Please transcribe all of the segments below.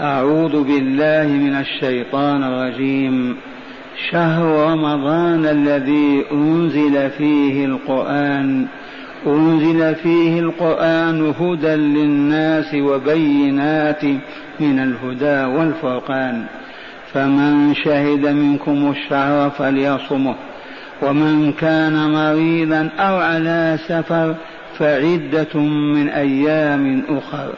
أعوذ بالله من الشيطان الرجيم. شهر رمضان الذي أنزل فيه القرآن. أنزل فيه القرآن هدى للناس وبينات من الهدى والفرقان. فمن شهد منكم الشهر فليصمه. ومن كان مريضا أو على سفر فعدة من أيام أخر.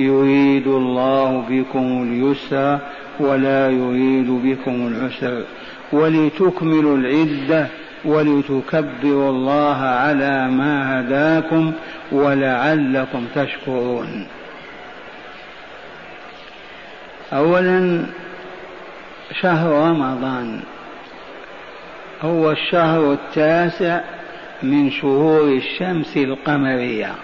يريد الله بكم اليسر ولا يريد بكم العسر. ولتكملوا العدة ولتكبروا الله على ما هداكم ولعلكم تشكرون. أولا شهر رمضان هو الشهر التاسع من شهور الشمس القمرية.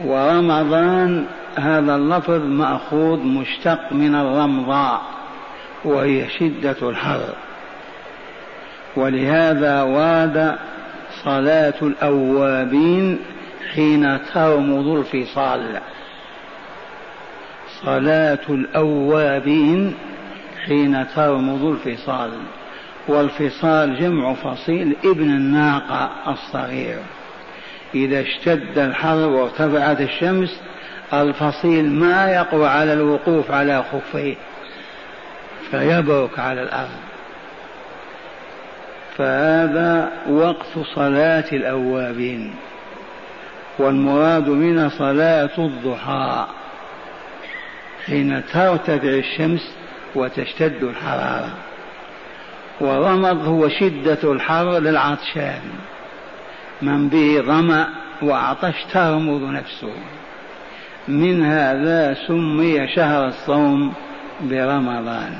ورمضان هذا اللفظ مأخوذ مشتق من الرمضاء وهي شدة الحر. ولهذا ورد صلاة الأوابين حين ترمض الفصال. صلاة الأوابين حين ترمض الفصال. والفصال جمع فصيل ابن الناقة الصغير. إذا اشتد الحر وارتفعت الشمس الفصيل ما يقوى على الوقوف على خفيه فيبرك على الأرض. فهذا وقت صلاة الأوابين والمراد من صلاة الضحى حين ترتفع الشمس وتشتد الحرارة. ورمض هو شدة الحر للعطشان. من به ظمأ وعطش ترمض نفسه. من هذا سمي شهر الصوم برمضان.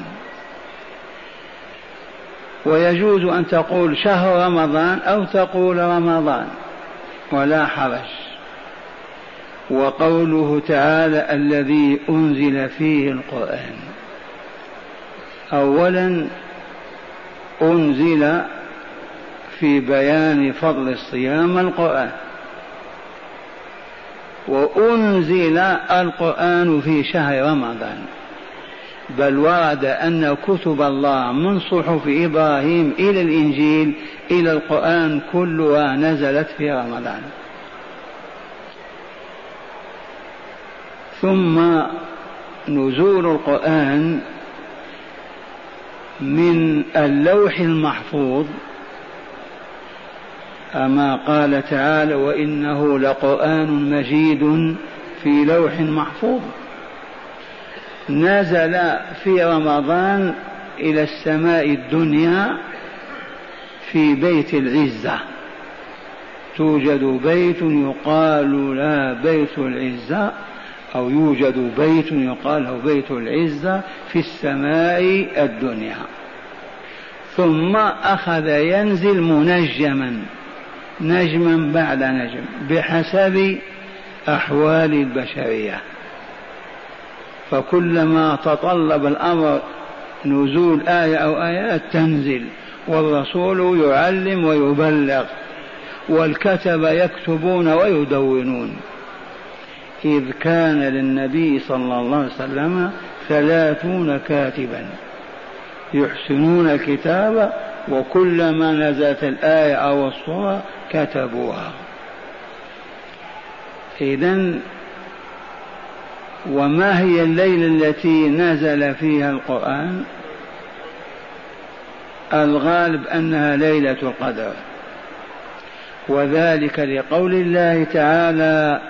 ويجوز أن تقول شهر رمضان أو تقول رمضان ولا حرج. وقوله تعالى الذي أنزل فيه القرآن أولا أنزل في بيان فضل الصيام القرآن. وأنزل القرآن في شهر رمضان. بل ورد أن كتب الله من صحف إبراهيم إلى الإنجيل إلى القرآن كلها نزلت في رمضان. ثم نزول القرآن من اللوح المحفوظ أما قال تعالى وإنه لقرآن مجيد في لوح محفوظ. نزل في رمضان إلى السماء الدنيا في بيت العزة. توجد بيت يقال لا بيت العزة أو يوجد بيت يقال له بيت العزة في السماء الدنيا. ثم أخذ ينزل منجما. نجما بعد نجم بحسب أحوال البشرية. فكلما تطلب الأمر نزول آية أو آيات تنزل والرسول يعلم ويبلغ والكتب يكتبون ويدونون. إذ كان للنبي صلى الله عليه وسلم ثلاثون كاتبا يحسنون الكتاب وكلما نزلت الآية أو الصورة كتبوها. إذا وما هي الليلة التي نزل فيها القرآن؟ الغالب أنها ليلة القدر. وذلك لقول الله تعالى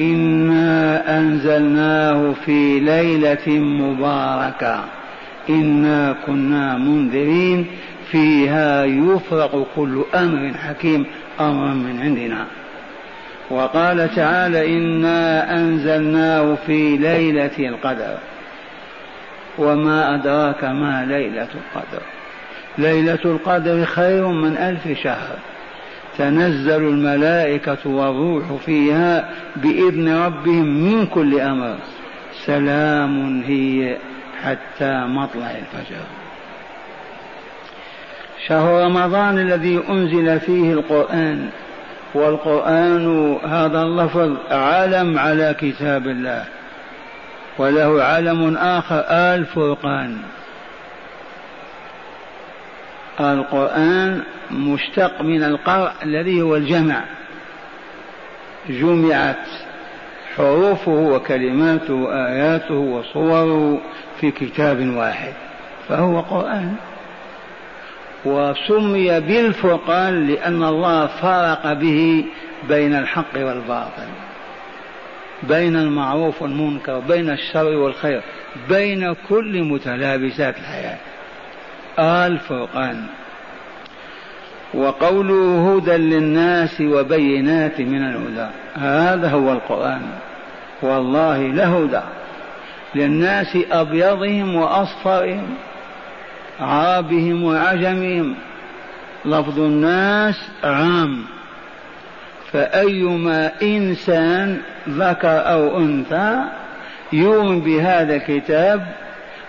إنا أنزلناه في ليلة مباركة. إنا كنا منذرين. فيها يفرق كل أمر حكيم أمرا من عندنا. وقال تعالى إنا أنزلناه في ليلة القدر. وما أدراك ما ليلة القدر. ليلة القدر خير من ألف شهر. تنزل الملائكة والروح فيها بإذن ربهم من كل أمر. سلام هي حتى مطلع الفجر. شهر رمضان الذي أنزل فيه القرآن. والقرآن هذا اللفظ علم على كتاب الله. وله علم آخر الفرقان القرآن مشتق من القرء الذي هو الجمع. جمعت حروفه وكلماته وآياته وصوره في كتاب واحد. فهو قرآن. وسمي بالفرقان لأن الله فرق به بين الحق والباطل بين المعروف والمنكر بين الشر والخير بين كل متلابسات الحياة. الفرقان. وقوله هدى للناس وبينات من الهدى. هذا هو القرآن. والله لهدى للناس أبيضهم وأصفرهم. عربهم وعجمهم. لفظ الناس عام. فأيما إنسان ذكر أو أنثى يؤمن بهذا الكتاب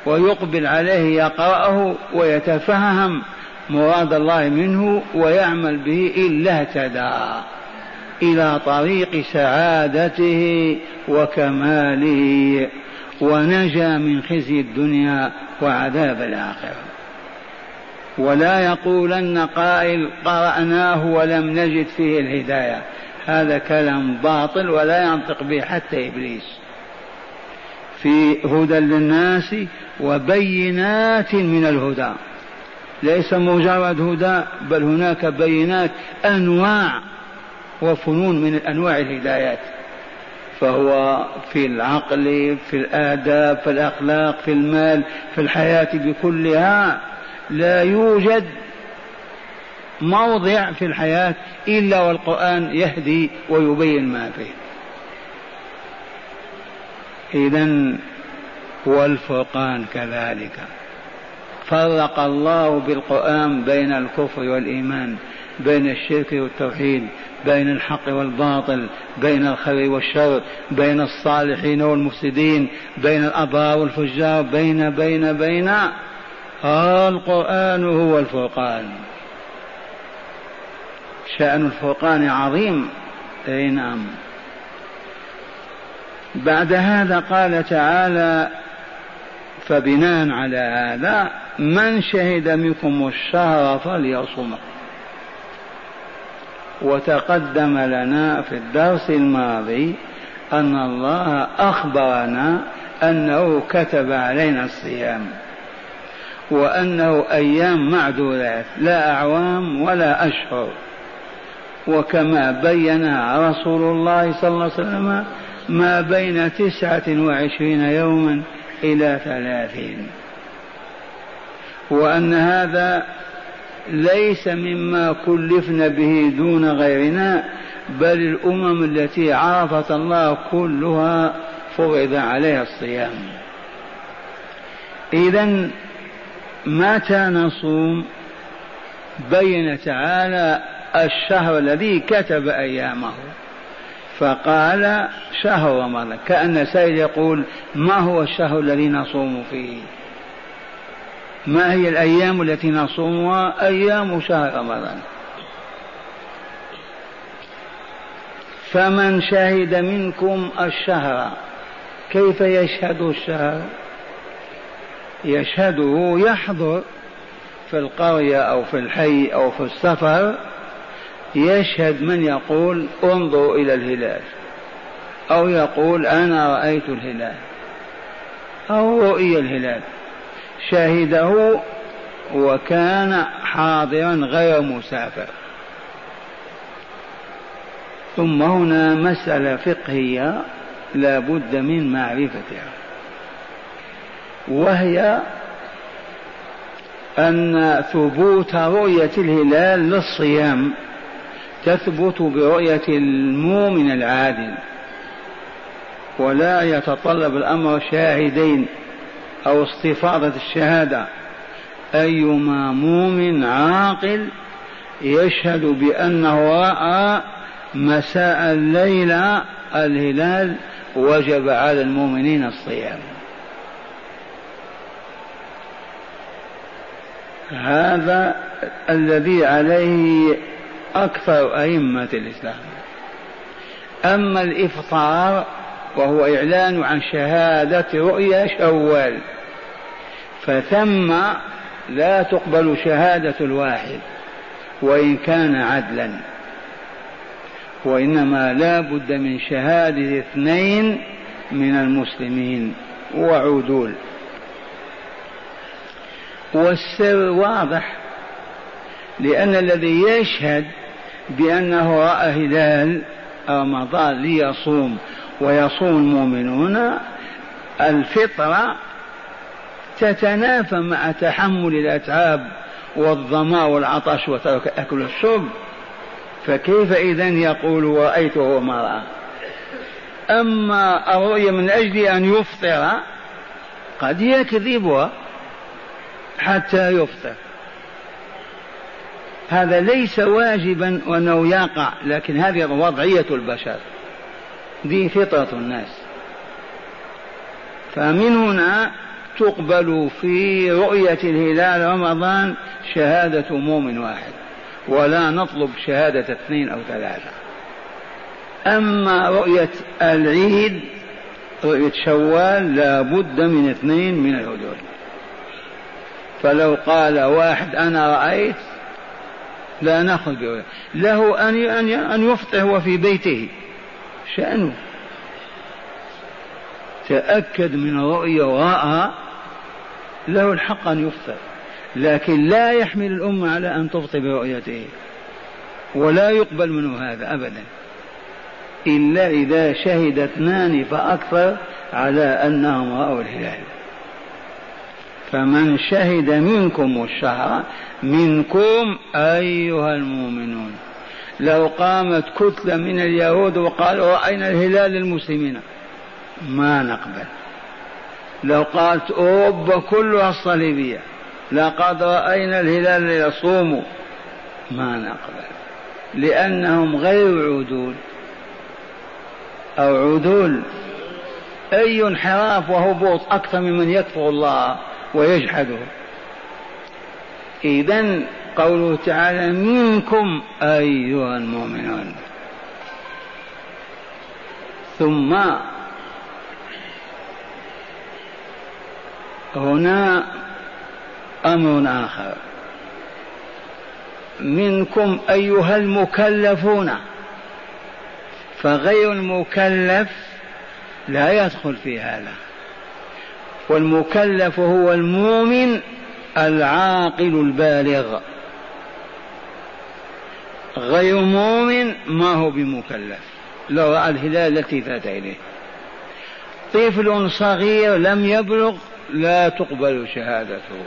ويقبل عليه يقرأه ويتفهم مراد الله منه ويعمل به إلا اهتدى. إلى طريق سعادته وكماله ونجا من خزي الدنيا وعذاب الآخرة. ولا يقولن قائل قرأناه ولم نجد فيه الهداية. هذا كلام باطل ولا ينطق به حتى إبليس. في هدى للناس وبينات من الهدى. ليس مجرد هدى بل هناك بينات أنواع وفنون من أنواع الهدايات. فهو في العقل في الآداب في الأخلاق في المال في الحياة بكلها لا يوجد موضع في الحياة إلا والقرآن يهدي ويبين ما فيه. اذا والفرقان كذلك. فرق الله بالقرآن بين الكفر والإيمان بين الشرك والتوحيد بين الحق والباطل بين الخير والشر بين الصالحين والمفسدين بين الأبرار والفجار بين بين بين. القرآن هو الفرقان. شأن الفرقان عظيم. أي نعم. بعد هذا قال تعالى فبناء على هذا من شهد منكم الشهر فليصمه وتقدم لنا في الدرس الماضي أن الله أخبرنا أنه كتب علينا الصيام. وأنه أيام معدودات لا أعوام ولا أشهر. وكما بينها رسول الله صلى الله عليه وسلم ما بين تسعة وعشرين يوما إلى ثلاثين. وأن هذا ليس مما كلفنا به دون غيرنا بل الأمم التي عرفت الله كلها فرض عليها الصيام. إذا متى نصوم بين تعالى الشهر الذي كتب أيامه. فقال شهر رمضان كأن سيد يقول ما هو الشهر الذي نصوم فيه؟ ما هي الأيام التي نصومها؟ أيام شهر رمضان. فمن شهد منكم الشهر كيف يشهد الشهر؟ يشهده يحضر في القرية أو في الحي أو في السفر يشهد من يقول انظروا إلى الهلال أو يقول أنا رأيت الهلال أو رؤي الهلال. شهده وكان حاضرا غير مسافر. ثم هنا مسألة فقهية لا بد من معرفتها وهي أن ثبوت رؤية الهلال للصيام تثبت برؤية المؤمن العادل ولا يتطلب الأمر شاهدين أو استفاضة الشهادة. أيما مؤمن عاقل يشهد بأنه رأى مساء الليلة الهلال وجب على المؤمنين الصيام. هذا الذي عليه أكثر أئمة الإسلام. أما الإفطار وهو إعلان عن شهادة رؤيا شوال فثم لا تقبل شهادة الواحد وإن كان عدلا. وإنما لا بد من شهادة اثنين من المسلمين وعدول. والسر واضح لأن الذي يشهد بأنه رأى هلال رمضان ليصوم ويصوم المؤمنون الفطرة تتنافى مع تحمل الأتعاب والظما والعطش وترك أكل الشرب. فكيف إذا يقول رأيته وما رأى أما الرؤيا من أجل أن يفطر قد يكذبها. حتى يفطر. هذا ليس واجبا وأنه يقع لكن هذه وضعية البشر. دي فطرة الناس. فمن هنا تقبل في رؤية الهلال رمضان شهادة مؤمن واحد ولا نطلب شهادة اثنين أو ثلاثة. أما رؤية العيد رؤية شوال لا بد من اثنين من العدول فلو قال واحد أنا رأيت لا برؤية له أن أن يفطر هو في بيته. شأنه. تأكد من الرؤية ورأى له الحق أن يفطر. لكن لا يحمل الأمة على أن تفطر برؤيته. ولا يقبل منه هذا أبدا. إلا إذا شهد اثنان فأكثر على أنهم رأوا الهلال. فمن شهد منكم الشهر منكم أيها المؤمنون. لو قامت كتلة من اليهود وقالوا رأينا الهلال للمسلمين؟ ما نقبل. لو قالت أوروبا كلها الصليبية لقد رأينا الهلال ليصوموا؟ ما نقبل. لأنهم غير عدول. أو عدول. أي انحراف وهبوط أكثر ممن يكفر الله. ويجحده. إذا قوله تعالى منكم أيها المؤمنون. ثم هنا أمر آخر. منكم أيها المكلفون. فغير المكلف لا يدخل في هذا. والمكلف هو المؤمن العاقل البالغ. غير مؤمن ما هو بمكلف. لو رأى الهلال التي فات إليه. طفل صغير لم يبلغ لا تقبل شهادته.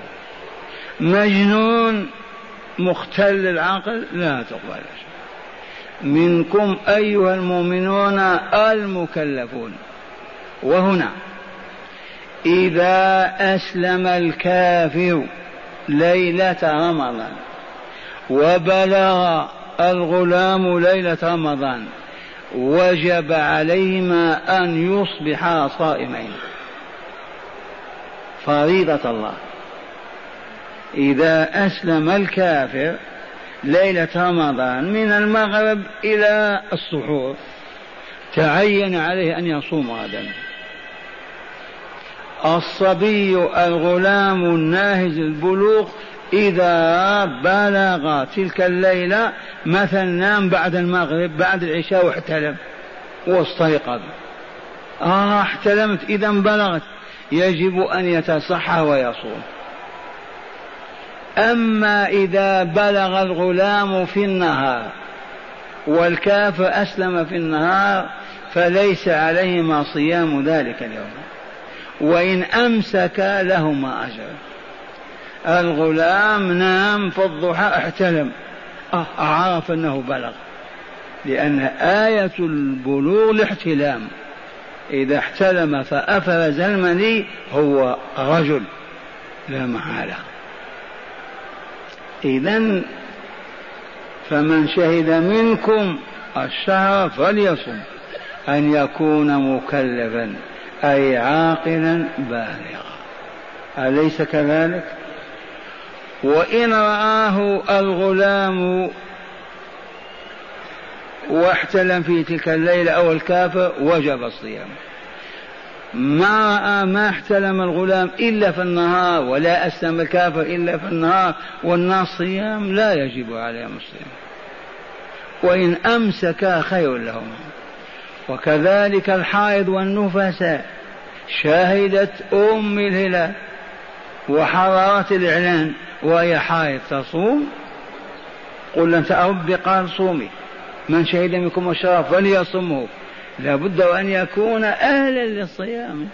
مجنون مختل العقل لا تقبل منكم أيها المؤمنون المكلفون. وهنا إذا أسلم الكافر ليلة رمضان وبلغ الغلام ليلة رمضان وجب عليهما أن يصبحا صائمين. فريضة الله. إذا أسلم الكافر ليلة رمضان من المغرب إلى السحور تعين عليه أن يصوم غدا. الصبي الغلام الناهز البلوغ إذا بلغ تلك الليلة مثلا نام بعد المغرب بعد العشاء واحتلم. واستيقظ. آه احتلمت. إذا بلغت. يجب أن يتصحى ويصوم. أما إذا بلغ الغلام في النهار والكافر أسلم في النهار فليس عليهما صيام ذلك اليوم. وإن أمسك لهما أجر. الغلام نام في الضحى احتلم. أه عرف أنه بلغ. لأن آية البلوغ الاحتلام. إذا احتلم فأفرز المني هو رجل. لا محالة. إذا فمن شهد منكم الشهر فليصم. أن يكون مكلفا. أي عاقلا بالغا. أليس كذلك؟ وإن رآه الغلام واحتلم في تلك الليلة أو الكافر وجب الصيام. ما رأى ما احتلم الغلام إلا في النهار ولا أسلم الكافر إلا في النهار والناس صيام لا يجب عليهم الصيام. وإن أمسكا خير لهم. وكذلك الحائض والنفساء شهدت أم الهلال وحرارة الإعلان وهي حائض تصوم. قل أنت ربي قال صومي. من شهد منكم الشرف فليصمه. لابد وأن يكون أهلا للصيام.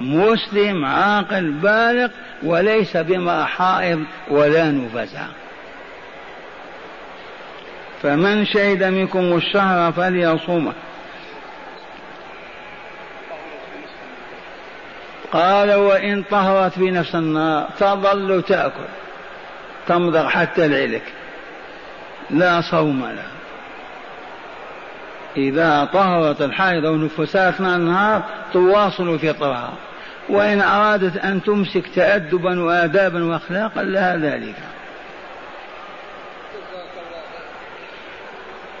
مسلم عاقل بالغ وليس بما حائض ولا نفسا فمن شهد منكم الشهر فليصومه. قال وإن طهرت في نفس النار تظل تأكل تمضغ حتى العلك لا صوم لها إذا طهرت الحائض أو نفسها أثناء النهار تواصل فطرها وإن أرادت أن تمسك تأدبا وآدابا وأخلاقا لها ذلك.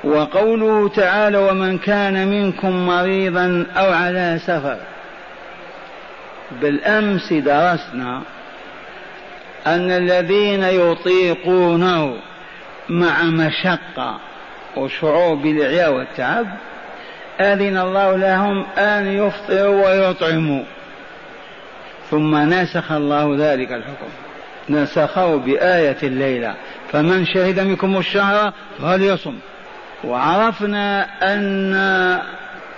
وقوله تعالى ومن كان منكم مريضا أو على سفر بالأمس درسنا أن الذين يطيقونه مع مشقة وشعور بالإعياء والتعب أذن الله لهم أن يفطروا ويطعموا. ثم نسخ الله ذلك الحكم. نسخه بآية الليلة. فمن شهد منكم الشهر فليصم. وعرفنا أن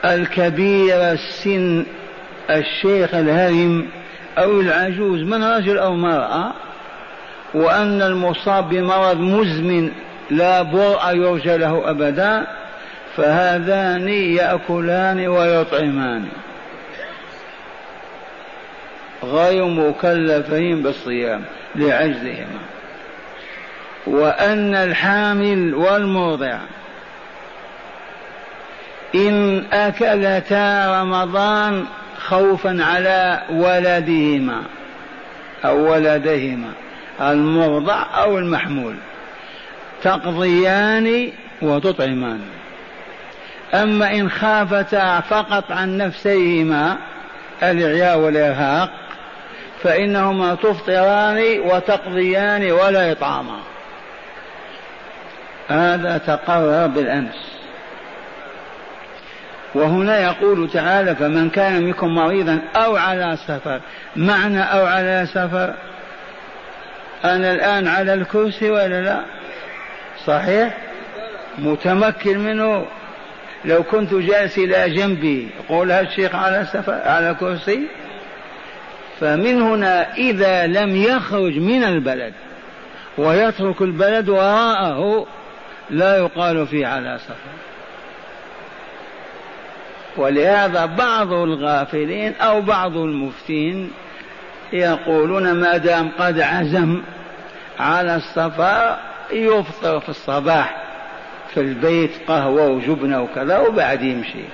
الكبير السن الشيخ الهرم أو العجوز من رجل أو مرأة وأن المصاب بمرض مزمن لا برء يرجى له أبدا فهذان يأكلان ويطعمان. غير مكلفين بالصيام لعجزهما. وأن الحامل والمرضع إن أكلتا رمضان خوفا على ولدهما أو ولدهما المرضع أو المحمول. تقضيان وتطعمان. أما إن خافتا فقط عن نفسيهما الإعياء والإرهاق فإنهما تفطران وتقضيان ولا إطعاما. هذا تقرر بالأمس. وهنا يقول تعالى فمن كان منكم مريضا أو على سفر معنى أو على سفر؟ أنا الآن على الكرسي ولا لا؟ صحيح؟ متمكن منه؟ لو كنت جالس إلى جنبي يقول هذا الشيخ على سفر على كرسي؟ فمن هنا إذا لم يخرج من البلد ويترك البلد وراءه لا يقال فيه على سفر. ولهذا بعض الغافلين أو بعض المفتين يقولون ما دام قد عزم على السفر يفطر في الصباح في البيت قهوة وجبنة وكذا وبعد يمشي.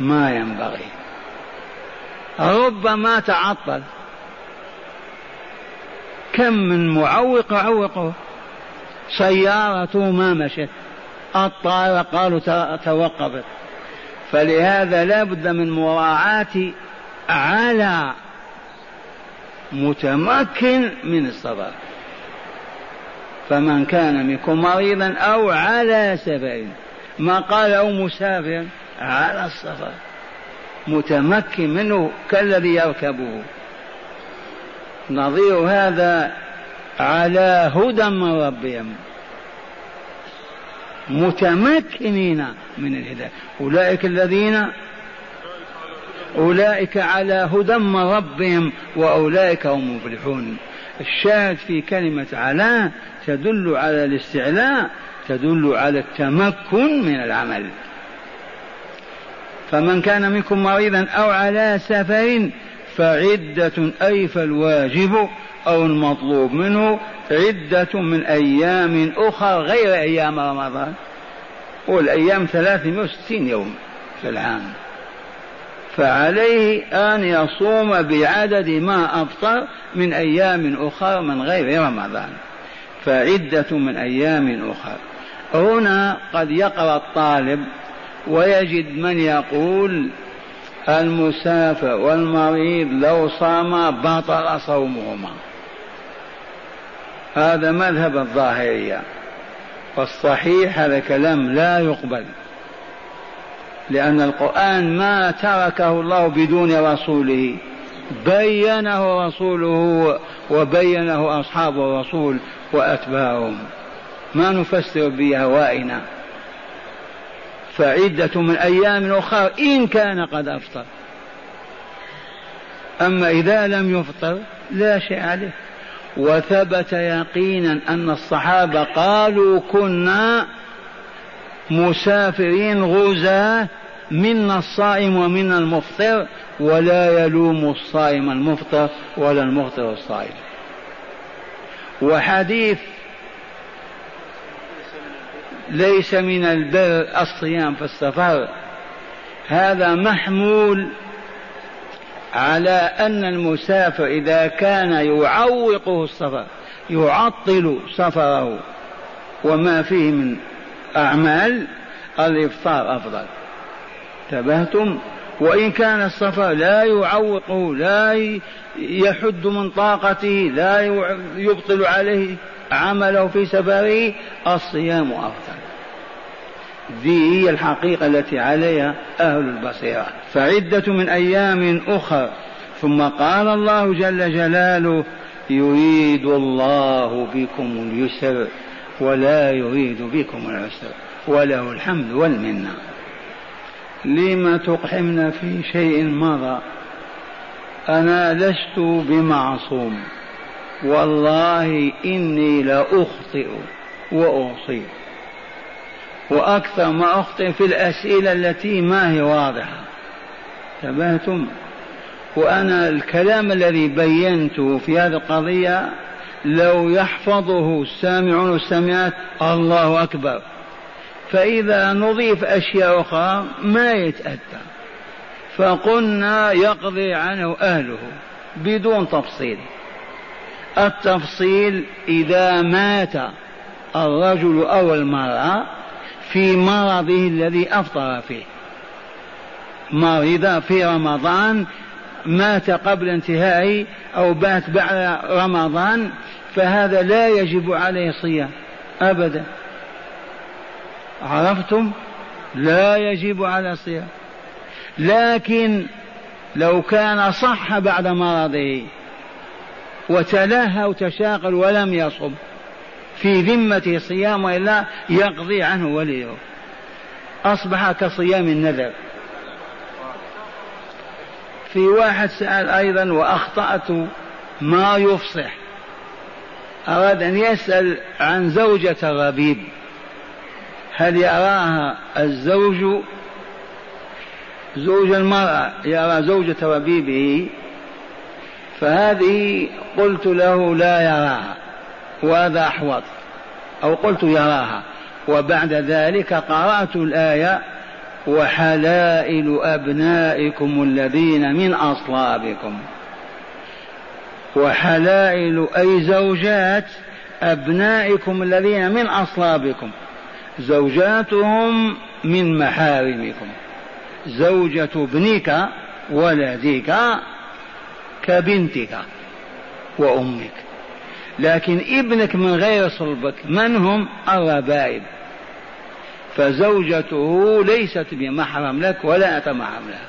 ما ينبغي. ربما تعطل. كم من معوق عوقه. سيارته ما مشت. الطائرة قالوا توقفت. فلهذا لا بد من مراعاة على متمكن من الصلاة فمن كان منكم مريضا أو على سفر ما قال أو مسافر على السفر. متمكن منه كالذي يركبه. نظير هذا على هدى من ربهم. متمكنين من الهداية. أولئك الذين أولئك على هدى من ربهم وأولئك هم المفلحون الشاهد في كلمة على تدل على الاستعلاء تدل على التمكن من العمل. فمن كان منكم مريضا أو على سفر فعدة أي فالواجب أو المطلوب منه عدة من أيام أخرى غير أيام رمضان. والأيام 360 يوم في العام. فعليه أن يصوم بعدد ما أفطر من أيام أخرى من غير رمضان. فعدة من أيام أخرى. هنا قد يقرأ الطالب ويجد من يقول المسافر والمريض لو صام بطل صومهما. هذا مذهب الظاهرية. والصحيح هذا كلام لا يقبل. لأن القرآن ما تركه الله بدون رسوله. بينه رسوله وبينه أصحاب الرسول وأتباعهم. ما نفسر بأهوائنا فعدة من أيام أخرى إن كان قد أفطر. أما إذا لم يفطر لا شيء عليه. وثبت يقينا أن الصحابة قالوا كنا مسافرين غزاة منا الصائم ومنا المفطر ولا يلوم الصائم المفطر ولا المفطر الصائم. وحديث ليس من البر الصيام في السفر. هذا محمول على أن المسافر إذا كان يعوقه السفر يعطل سفره. وما فيه من أعمال الإفطار أفضل. انتبهتم؟ وإن كان السفر لا يعوقه لا يحد من طاقته لا يبطل عليه عمله في سفره الصيام أفضل. ذي هي الحقيقة التي عليها أهل البصيرة. فعدة من أيام أخر ثم قال الله جل جلاله يريد الله بكم اليسر ولا يريد بكم العسر وله الحمد والمنة. لم تقحمن في شيء مضى أنا لست بمعصوم. والله إني لأخطئ واصيب وأكثر ما أخطئ في الأسئلة التي ما هي واضحة. انتبهتم؟ وأنا الكلام الذي بينته في هذه القضية لو يحفظه السامعون والسامعات الله أكبر. فإذا نضيف أشياء أخرى ما يتأتى فقلنا يقضي عنه أهله بدون تفصيل. التفصيل إذا مات الرجل أو المرأة في مرضه الذي أفطر فيه. مريض في رمضان مات قبل انتهاء أو بات بعد رمضان فهذا لا يجب عليه صيام أبدا. عرفتم؟ لا يجب على الصيام لكن لو كان صح بعد مرضه وتلهى وتشاغل ولم يصب في ذمته صيام وإلا يقضي عنه وليه. أصبح كصيام النذر. في واحد سأل أيضا وأخطأت ما يفصح. أراد أن يسأل عن زوجة الربيب هل يراها الزوج؟ زوج المرأة يرى زوجة ربيبه فهذه قلت له لا يراها. وهذا أحوط. أو قلت يراها. وبعد ذلك قرأت الآية وحلائل أبنائكم الذين من أصلابكم. وحلائل أي زوجات أبنائكم الذين من أصلابكم. زوجاتهم من محارمكم. زوجة ابنك ولدك كبنتك وأمك. لكن ابنك من غير صلبك من هم؟ الربائب. فزوجته ليست بمحرم لك ولا أنت محرم لها.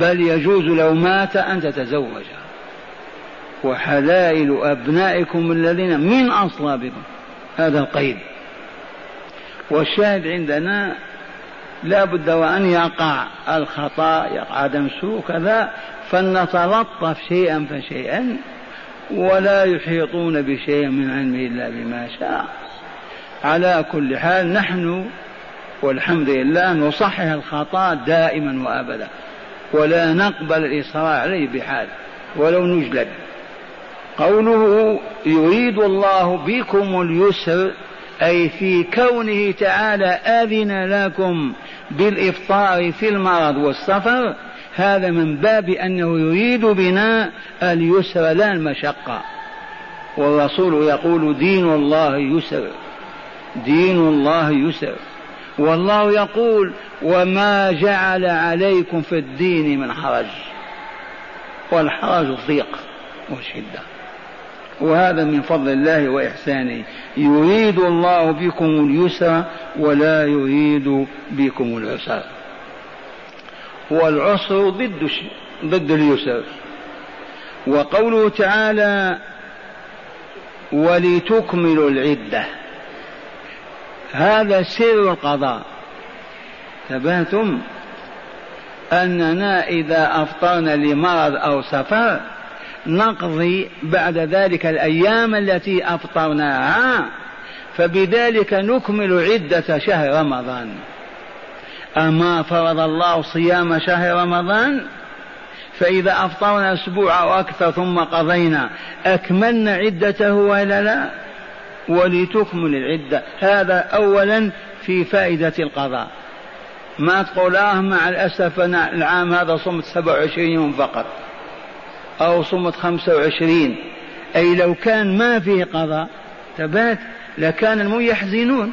بل يجوز لو مات أن تتزوجها وحلائل أبنائكم الذين من أصلابكم. هذا القيد. والشاهد عندنا لا بد وأن يقع الخطأ يقع عدم سوء كذا فلنتلطف شيئا فشيئا. ولا يحيطون بشيء من علمه إلا بما شاء. على كل حال نحن والحمد لله نصحح الخطأ دائما وأبدا ولا نقبل الإصرار عليه بحال ولو نجلد. قوله يريد الله بكم اليسر أي في كونه تعالى أذن لكم بالإفطار في المرض والسفر هذا من باب أنه يريد بنا اليسر لا المشقة. والرسول يقول دين الله يسر دين الله يسر. والله يقول وما جعل عليكم في الدين من حرج. والحرج الضيق والشدة وهذا من فضل الله وإحسانه. يريد الله بكم اليسر ولا يريد بكم العسر. والعسر ضد ضد اليسر. وقوله تعالى ولتكملوا العدة. هذا سر القضاء. تبهتم؟ أننا إذا أفطرنا لمرض أو سفر نقضي بعد ذلك الأيام التي أفطرناها فبذلك نكمل عدة شهر رمضان. أما فرض الله صيام شهر رمضان فإذا أفطرنا أسبوع أو أكثر ثم قضينا أكملنا عدته ولا لا؟ ولتكمل العدة. هذا أولا في فائدة القضاء. ما تقول آه مع الأسف أنا العام هذا صمت 27 يوم فقط أو صمت 25 أي لو كان ما فيه قضاء تبات لكان المو يحزنون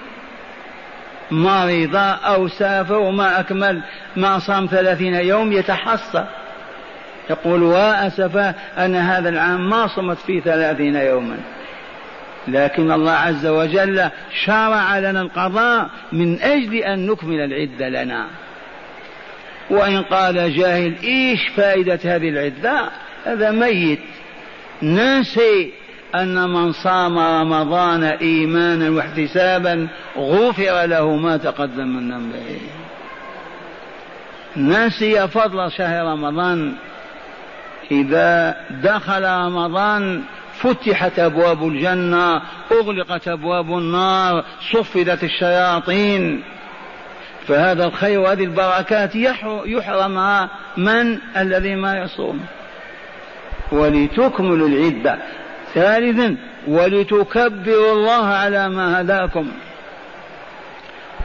مريض أو سافر وما أكمل ما صام ثلاثين يوم يتحصى. يقول وأسفا أن هذا العام ما صمت فيه ثلاثين يوما. لكن الله عز وجل شرع لنا القضاء من أجل أن نكمل العدة لنا. وإن قال جاهل إيش فائدة هذه العدة؟ هذا ميت. ناسي أن من صام رمضان إيمانا واحتسابا غفر له ما تقدم من ذنبه. نسي فضل شهر رمضان. إذا دخل رمضان فتحت أبواب الجنة أغلقت أبواب النار صفدت الشياطين. فهذا الخير وهذه البركات يحرمها من الذي ما يصوم. ولتكملوا العدة. ثالثا ولتكبروا الله على ما هداكم.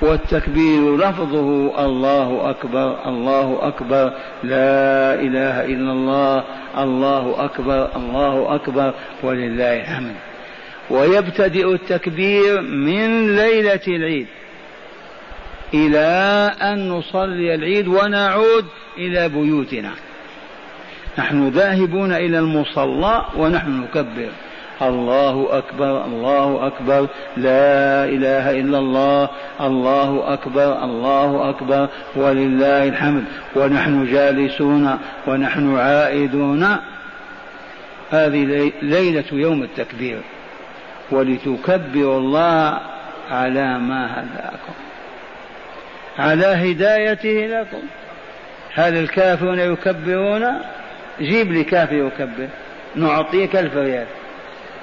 والتكبير لفظه الله أكبر الله أكبر لا إله إلا الله الله أكبر الله أكبر ولله الحمد. ويبتدئ التكبير من ليلة العيد إلى أن نصلي العيد ونعود إلى بيوتنا. نحن ذاهبون إلى المصلى ونحن نكبر. الله أكبر الله أكبر لا إله إلا الله الله أكبر الله أكبر ولله الحمد. ونحن جالسون ونحن عائدون. هذه ليلة يوم التكبير. ولتكبروا الله على ما هداكم. على هدايته لكم. هل الكافرون يكبرون؟ جيب لي كافر يكبر نعطيك ألف ريال.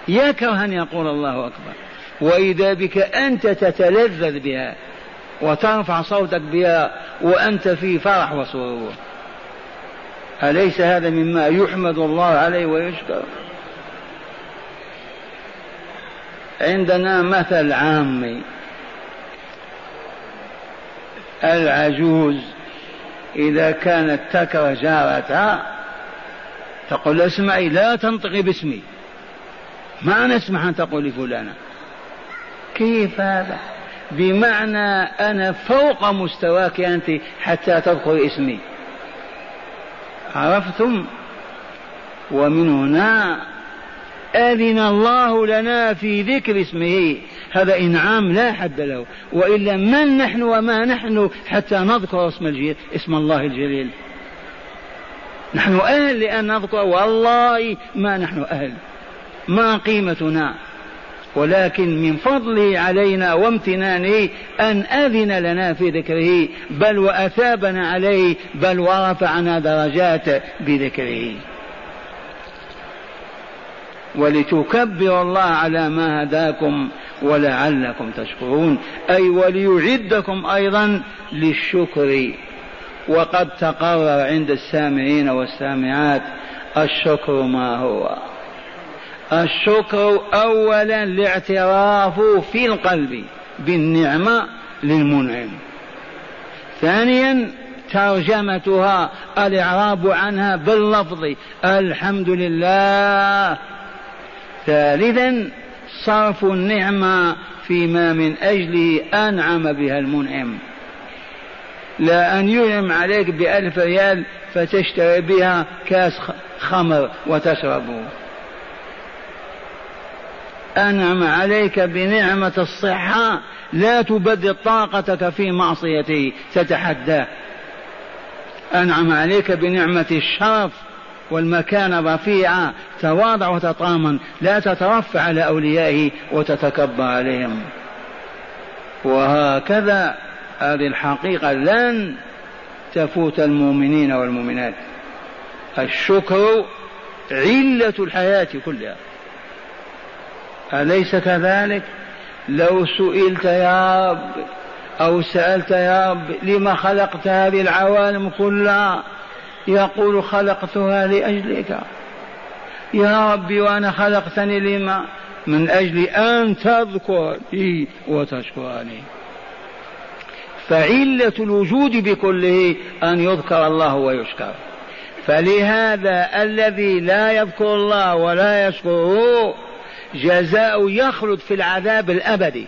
يكره أن يقول الله أكبر. وإذا بك أنت تتلذذ بها وترفع صوتك بها وأنت في فرح وسرور. أليس هذا مما يحمد الله عليه ويشكر؟ عندنا مثل عامي العجوز إذا كانت تكره جارتها تقول اسمعي لا تنطقي باسمي. ما نسمح أن تقول فلانة كيف هذا؟ بمعنى أنا فوق مستواك أنت حتى تذكر اسمي. عرفتم؟ ومن هنا أذن الله لنا في ذكر اسمه. هذا إنعام لا حد له. وإلا من نحن وما نحن حتى نذكر اسم الجليل اسم الله الجليل. نحن أهل لأن نذكر والله ما نحن أهل ما قيمتنا. ولكن من فضله علينا وامتنانه أن أذن لنا في ذكره بل وأثابنا عليه بل ورفعنا درجات بذكره. ولتكبروا الله على ما هداكم ولعلكم تشكرون. أي وليعدكم أيضا للشكر. وقد تقرر عند السامعين والسامعات الشكر ما هو. الشكر اولا الاعتراف في القلب بالنعمة للمنعم. ثانيا ترجمتها الإعراب عنها باللفظ الحمد لله. ثالثا صرف النعمة فيما من أجله أنعم بها المنعم. لا أن ينعم عليك بألف ريال فتشتري بها كاس خمر وتشربه أنعم عليك بنعمة الصحة. لا تبدل طاقتك في معصيته تتحداه أنعم عليك بنعمة الشرف والمكانة رفيعة. تواضع وتطامن. لا تترفع على أوليائه وتتكبر عليهم. وهكذا هذه الحقيقة لن تفوت المؤمنين والمؤمنات. الشكر علة الحياة كلها. أليس كذلك؟ لو سئلت يا رب أو سألت يا رب لما خلقت هذه العوالم كلها؟ يقول خلقتها لأجلك. يا ربي وأنا خلقتني لما؟ من أجل أن تذكرني وتشكرني. فعلة الوجود بكله أن يذكر الله ويشكر. فلهذا الذي لا يذكر الله ولا يشكره جزاء يخلد في العذاب الأبدي.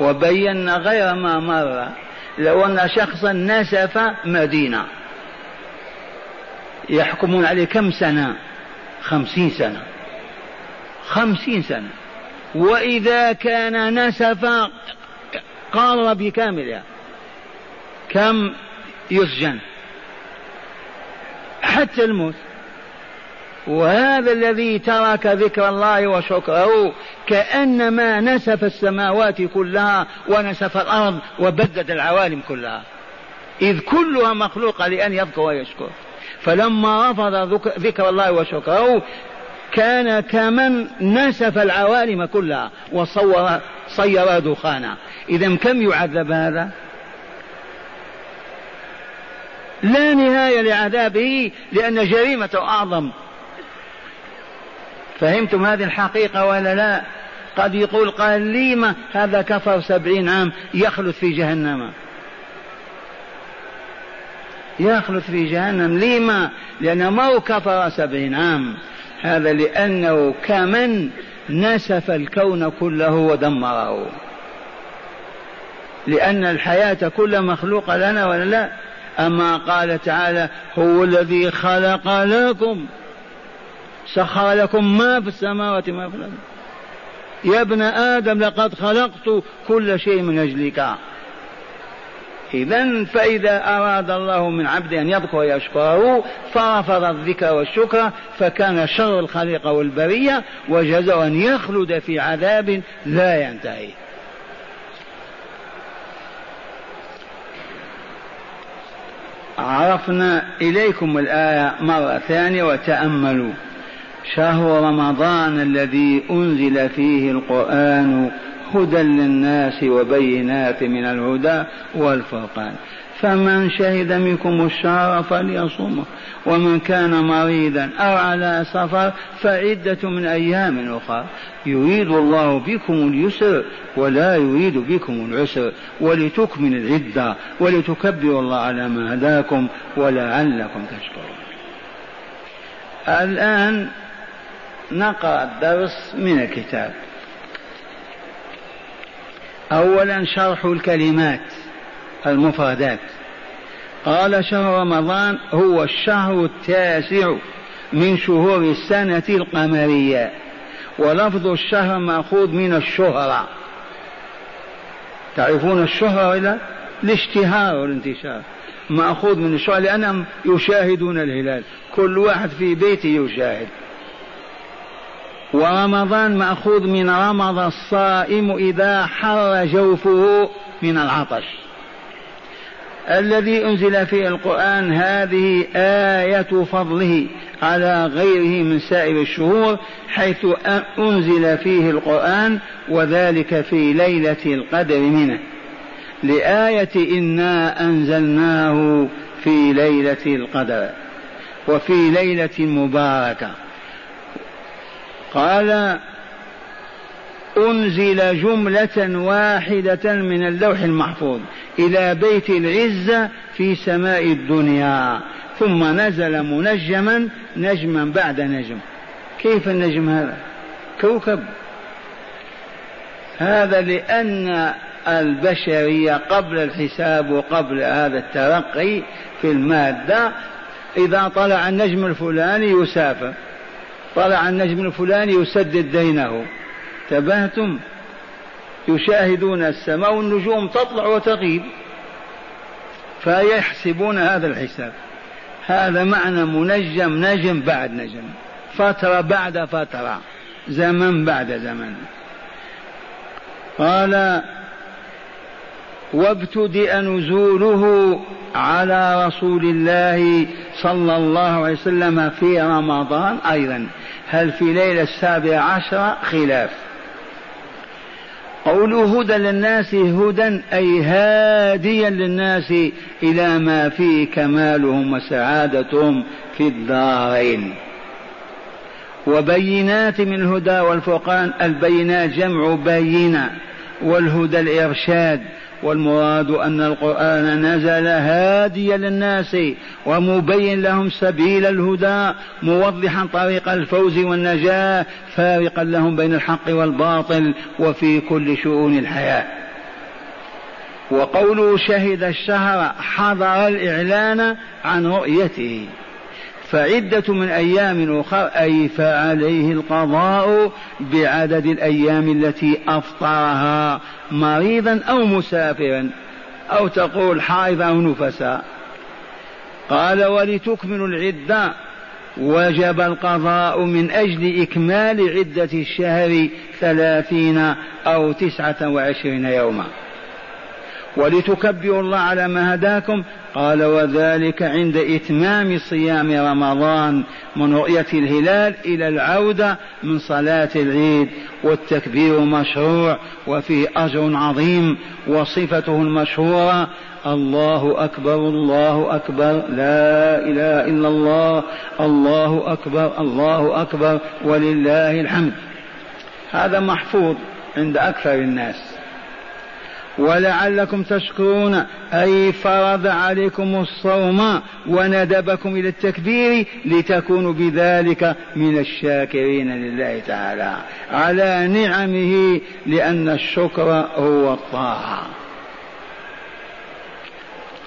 وبينا غير ما مر لو أن شخصا نسف مدينة. يحكمون عليه كم سنة؟ خمسين سنة. خمسين سنة. وإذا كان نسف قار بكاملها كم يسجن؟ حتى الموت. وهذا الذي ترك ذكر الله وشكره كأنما نسف السماوات كلها ونسف الأرض وبدد العوالم كلها. إذ كلها مخلوقة لأن يذكر ويشكر. فلما رفض ذكر الله وشكره كان كمن نسف العوالم كلها وصور صير دخانا. إذا كم يعذب هذا؟ لا نهاية لعذابه لأن جريمته أعظم. فهمتم هذه الحقيقة ولا لا؟ قد يقول قال لي هذا كفر سبعين عام يخلد في جهنم. يخلد في جهنم. لما لأنه ما كفر سبعين عام. هذا لأنه كمن نسف الكون كله ودمره. لأن الحياة كلها مخلوقة لنا ولا لا؟ أما قال تعالى هو الذي خلق لكم. سخر لكم ما في السماوات ما في الأرض. يا ابن آدم لقد خلقت كل شيء من أجلك. إذا فإذا أراد الله من عبد أن يذكر ويشكره فرفض الذكر والشكر فكان شر الخليقة والبرية وجزاء أن يخلد في عذاب لا ينتهي. عرفنا إليكم الآية مرة ثانية وتأملوا. شهر رمضان الذي أنزل فيه القرآن هدى للناس وبينات من الهدى والفرقان. فمن شهد منكم الشهر فليصومه ومن كان مريضا أو على سفر فعدة من أيام أخرى. يريد الله بكم اليسر ولا يريد بكم العسر. ولتكمل العدة ولتكبروا الله على ما هداكم ولعلكم تشكرون. الآن نقرأ الدرس من الكتاب. أولا شرح الكلمات المفردات. قال شهر رمضان هو الشهر التاسع من شهور السنة القمرية ولفظ الشهر مأخوذ من الشهرة تعرفون الشهرة ولا الاشتهار والانتشار. مأخوذ من الشهرة لأنهم يشاهدون الهلال. كل واحد في بيته يشاهد. ورمضان مأخوذ من رمض الصائم إذا حر جوفه من العطش. الذي أنزل فيه القرآن هذه آية فضله على غيره من سائر الشهور حيث أنزل فيه القرآن وذلك في ليلة القدر منه. لآية إنا أنزلناه في ليلة القدر وفي ليلة مباركة. قال أنزل جملة واحدة من اللوح المحفوظ إلى بيت العزة في سماء الدنيا ثم نزل منجما نجما بعد نجم. كيف النجم هذا؟ كوكب. هذا لأن البشرية قبل الحساب وقبل هذا الترقي في المادة إذا طلع النجم الفلاني يسافر. طلع النجم الفلاني يسدد دينه. تبهتم؟ يشاهدون السماء والنجوم تطلع وتغيب. فيحسبون هذا الحساب. هذا معنى منجم نجم بعد نجم. فترة بعد فترة. زمن بعد زمن. قال وابتدأ نزوله على رسول الله صلى الله عليه وسلم في رمضان أيضا. هل في ليلة السابعة عشر خلاف؟ قوله هدى للناس هدى أي هاديا للناس إلى ما فيه كمالهم وسعادتهم في الدارين. وبينات من الهدى والفرقان البينات جمع بينة والهدى الإرشاد. والمراد أن القرآن نزل هاديا للناس ومبين لهم سبيل الهدى موضحا طريق الفوز والنجاة فارقا لهم بين الحق والباطل وفي كل شؤون الحياة. وقوله شهد الشهر حضر الإعلان عن رؤيته. فعدة من أيام أخر أي فعليه القضاء بعدد الأيام التي أفطرها مريضا أو مسافرا أو تقول حائض أو نفسا. قال ولتكملوا العدة وجب القضاء من أجل إكمال عدة الشهر ثلاثين أو تسعة وعشرين يوما. ولتكبروا الله على ما هداكم. قال وذلك عند إتمام صيام رمضان من رؤية الهلال إلى العودة من صلاة العيد. والتكبير مشروع وفيه أجر عظيم وصفته المشهورة الله أكبر الله أكبر لا إله إلا الله الله أكبر الله أكبر ولله الحمد. هذا محفوظ عند أكثر الناس. ولعلكم تشكرون. أي فرض عليكم الصوم وندبكم إلى التكبير لتكونوا بذلك من الشاكرين لله تعالى. على نعمه لأن الشكر هو الطاعة.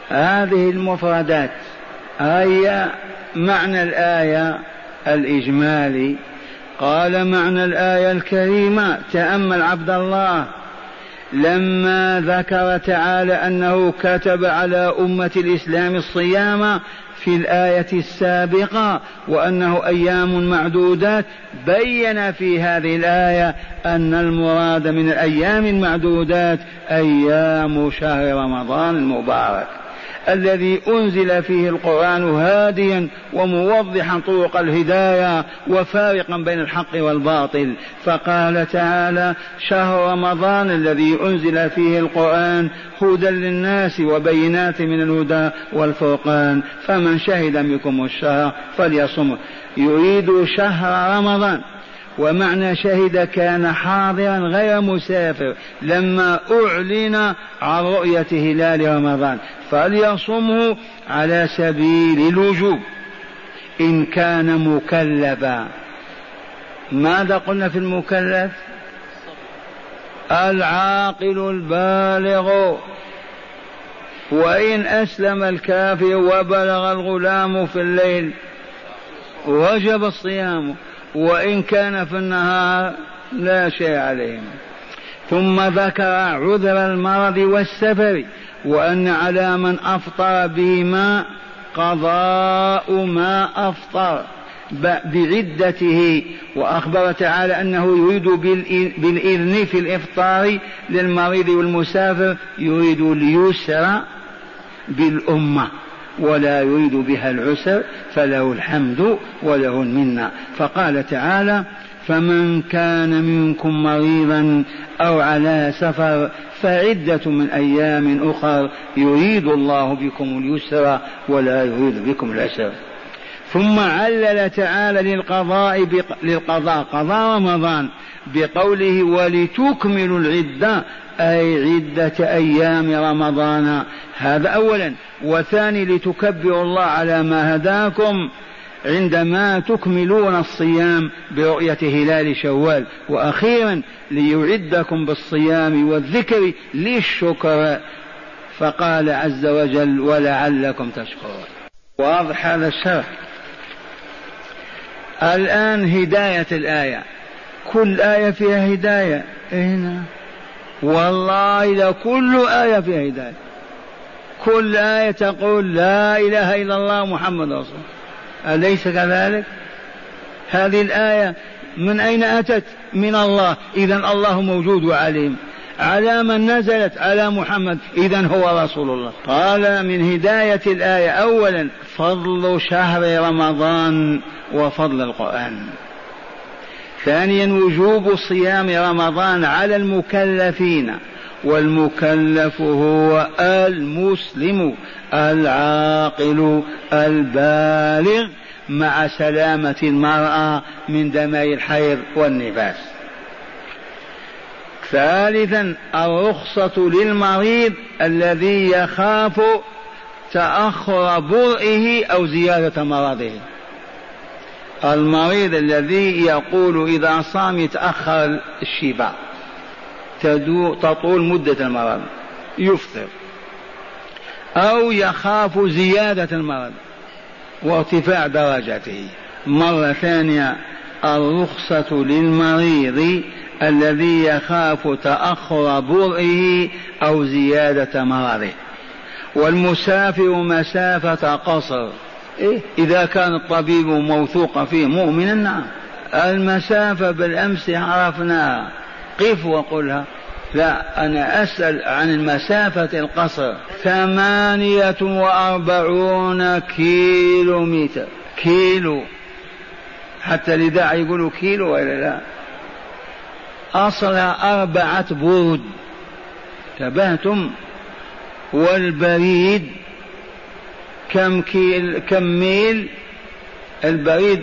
هذه المفردات هي معنى الآية الإجمالي. قال معنى الآية الكريمة تأمل عبد الله لما ذكر تعالى أنه كتب على أمة الإسلام الصيام في الآية السابقة وأنه أيام معدودات بين في هذه الآية أن المراد من الأيام المعدودات أيام شهر رمضان المبارك. الذي أنزل فيه القرآن هاديا وموضحا طرق الهداية وفارقا بين الحق والباطل. فقال تعالى شهر رمضان الذي أنزل فيه القرآن هدى للناس وبينات من الهدى والفرقان. فمن شهد منكم الشهر فليصم. يريد شهر رمضان. ومعنى شهد كان حاضرا غير مسافر لما أعلن عن رؤية هلال رمضان فليصمه على سبيل الوجوب. إن كان مكلفا. ماذا قلنا في المكلف؟ العاقل البالغ. وإن أسلم الكافر وبلغ الغلام في الليل وجب الصيام. وإن كان في النهار لا شيء عليهم. ثم ذكر عذر المرض والسفر وأن على من أفطر بهما قضاء ما أفطر بعدته. وأخبر تعالى أنه يريد بالإذن في الإفطار للمريض والمسافر يريد اليسر بالأمة. ولا يريد بها العسر فله الحمد وله المنة. فقال تعالى فمن كان منكم مريضا أو على سفر فعدة من أيام أخر يريد الله بكم اليسر ولا يريد بكم العسر. ثم علل تعالى للقضاء بق... للقضاء. قضاء رمضان. بقوله ولتكملوا العدة أي عدة أيام رمضان. هذا أولا. وثاني لتكبروا الله على ما هداكم عندما تكملون الصيام برؤية هلال شوال. وأخيرا ليعدكم بالصيام والذكر للشكر. فقال عز وجل ولعلكم تشكرون. واضح هذا الشرح. الآن هداية الآية. كل آية فيها هداية. هنا؟ والله لكل آية فيها هداية. كل آية تقول لا إله إلا الله محمد رسول الله. أليس كذلك؟ هذه الآية من أين أتت؟ من الله. إذا الله موجود وعليم. على من نزلت؟ على محمد. إذا هو رسول الله. قال من هداية الآية أولا فضل شهر رمضان وفضل القرآن. ثانيا وجوب صيام رمضان على المكلفين والمكلف هو المسلم العاقل البالغ مع سلامة المرأة من دماء الحيض والنفاس. ثالثا الرخصة للمريض الذي يخاف تأخر برئه أو زيادة مرضه. المريض الذي يقول إذا صام يتأخر الشفاء تطول مدة المرض يفطر أو يخاف زيادة المرض وارتفاع درجته. مرة ثانية الرخصة للمريض الذي يخاف تأخر برئه أو زيادة مرضه. والمسافر مسافة قصر. إيه؟ إذا كان الطبيب موثوق فيه مؤمنا نعم. المسافة بالأمس عرفناها قف وقلها. لا أنا أسأل عن المسافة القصر. ثمانية وأربعون كيلو متر كيلو. حتى لذا يقولوا كيلو ولا لا. أصلها أربعة برود تبهتم والبريد. كم كيل كم ميل؟ البريد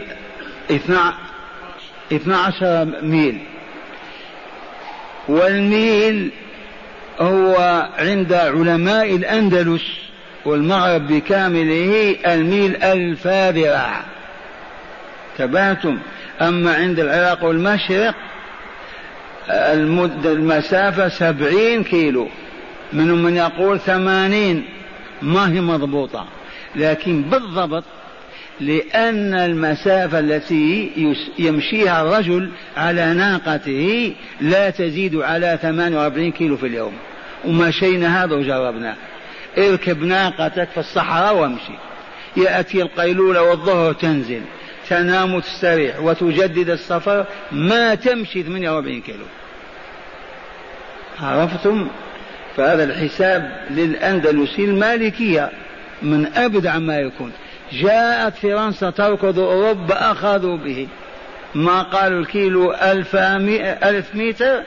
اثنا عشر ميل. والميل هو عند علماء الأندلس والمغرب بكامله الميل ألف ذراع تبعتم. أما عند العراق والمشرق المدة المسافة سبعين كيلو. منهم من يقول ثمانين. ما هي مضبوطة. لكن بالضبط لأن المسافة التي يمشيها الرجل على ناقته لا تزيد على 48 كيلو في اليوم. ومشينا هذا وجربناه اركب ناقتك في الصحراء وامشي. يأتي القيلولة والظهر تنزل. تنام وتستريح وتجدد السفر ما تمشي 48 كيلو. عرفتم؟ فهذا الحساب للأندلسي المالكية. من أبدع ما يكون. جاءت فرنسا تركض أوروبا أخذوا به. ما قالوا الكيلو ألف, ألف متر؟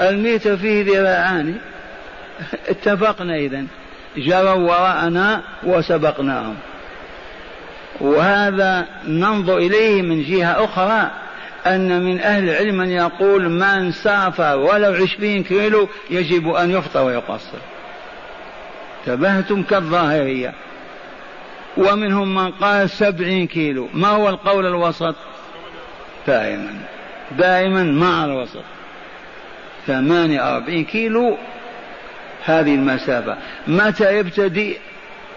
المتر فيه ذراعان. اتفقنا إذا جروا وراءنا وسبقناهم. وهذا ننظر إليه من جهة أخرى أن من أهل العلم من يقول من سافر ولو عشرين كيلو يجب أن يفطر ويقصر. تبهتم كالظاهرية. ومنهم من قال سبعين كيلو. ما هو القول الوسط؟ دائما. دائما مع الوسط. ثمانية أربعين كيلو هذه المسافة. متى يبتدئ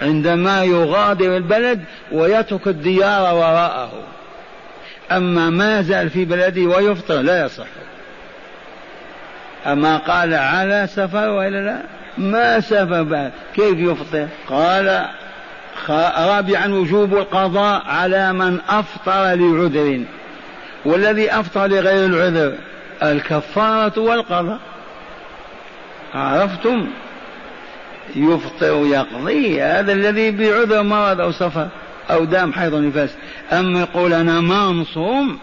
عندما يغادر البلد ويترك الديار وراءه. أما ما زال في بلده ويفطر لا يصح. أما قال على سفر وإلا لا؟ ما بعد كيف يفطر؟ قال رابعا وجوب القضاء على من أفطر لعذر. والذي أفطر لغير العذر؟ الكفارة والقضاء. عرفتم؟ يفطر يقضي هذا الذي بعذر مرض أو سفر أو دام حيض نفاس. أما يقول أنا ما نصوم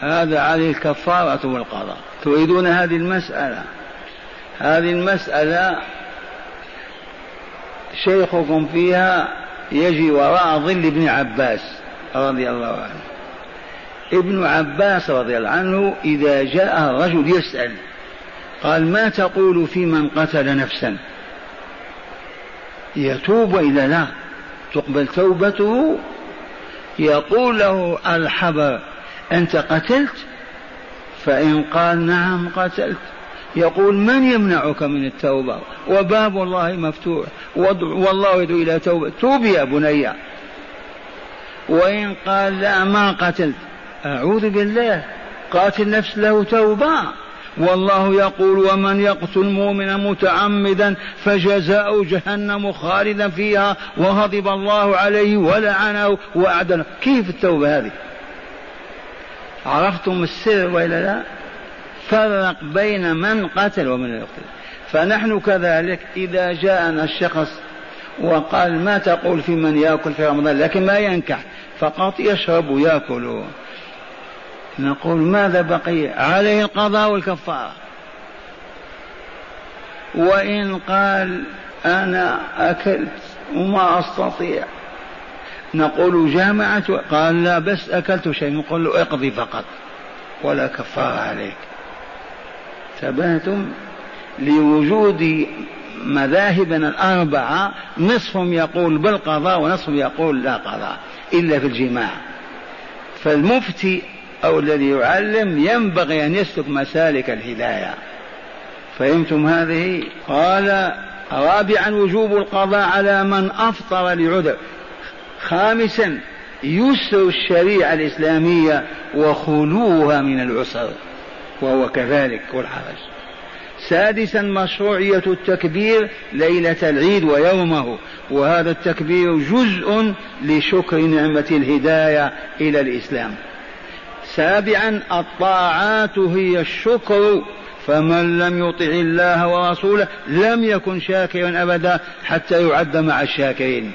هذا عليه الكفارة والقضاء. تريدون هذه المسألة؟ هذه المسألة شيخكم فيها يجي وراء ظل ابن عباس رضي الله عنه. ابن عباس رضي الله عنه إذا جاء الرجل يسأل قال ما تقول في من قتل نفسا؟ يتوب إلى لا؟ تقبل توبته؟ يقول له الحبر أنت قتلت؟ فإن قال نعم قتلت. يقول من يمنعك من التوبة؟ وباب الله مفتوح. والله يدعو إلى توبة. توب يا بني. وإن قال لا ما قتلت. أعوذ بالله. قاتل نفس له توبة. والله يقول ومن يقتل مؤمنا متعمدا فجزاء جهنم خالدا فيها وغضب الله عليه ولعنه وأعد كيف التوبة هذه؟ عرفتم السر وإلا لا؟ فرق بين من قتل ومن يقتل. فنحن كذلك إذا جاءنا الشخص وقال ما تقول في من يأكل في رمضان؟ لكن ما ينكح فقط يشرب ويأكل. نقول ماذا بقي؟ عليه القضاء والكفارة. وإن قال أنا أكلت وما أستطيع. نقول جامعة قال لا بس أكلت شيء نقول له اقضي فقط. ولا كفارة عليك. ثباتم لوجود مذاهبنا الأربعة نصفهم يقول بالقضاء ونصفهم يقول لا قضاء إلا في الجماع. فالمفتي أو الذي يعلم ينبغي أن يسلك مسالك الهداية. فهمتم هذه؟ قال رابعا وجوب القضاء على من أفطر لعذر. خامسا يسر الشريعة الإسلامية وخلوها من العسر. وهو كذلك والحرج سادسا مشروعية التكبير ليلة العيد ويومه وهذا التكبير جزء لشكر نعمة الهداية إلى الإسلام. سابعا الطاعات هي الشكر فمن لم يطع الله ورسوله لم يكن شاكرا أبدا حتى يعد مع الشاكرين.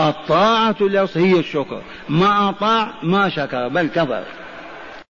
الطاعة هي الشكر ما أطاع ما شكر بل كفر.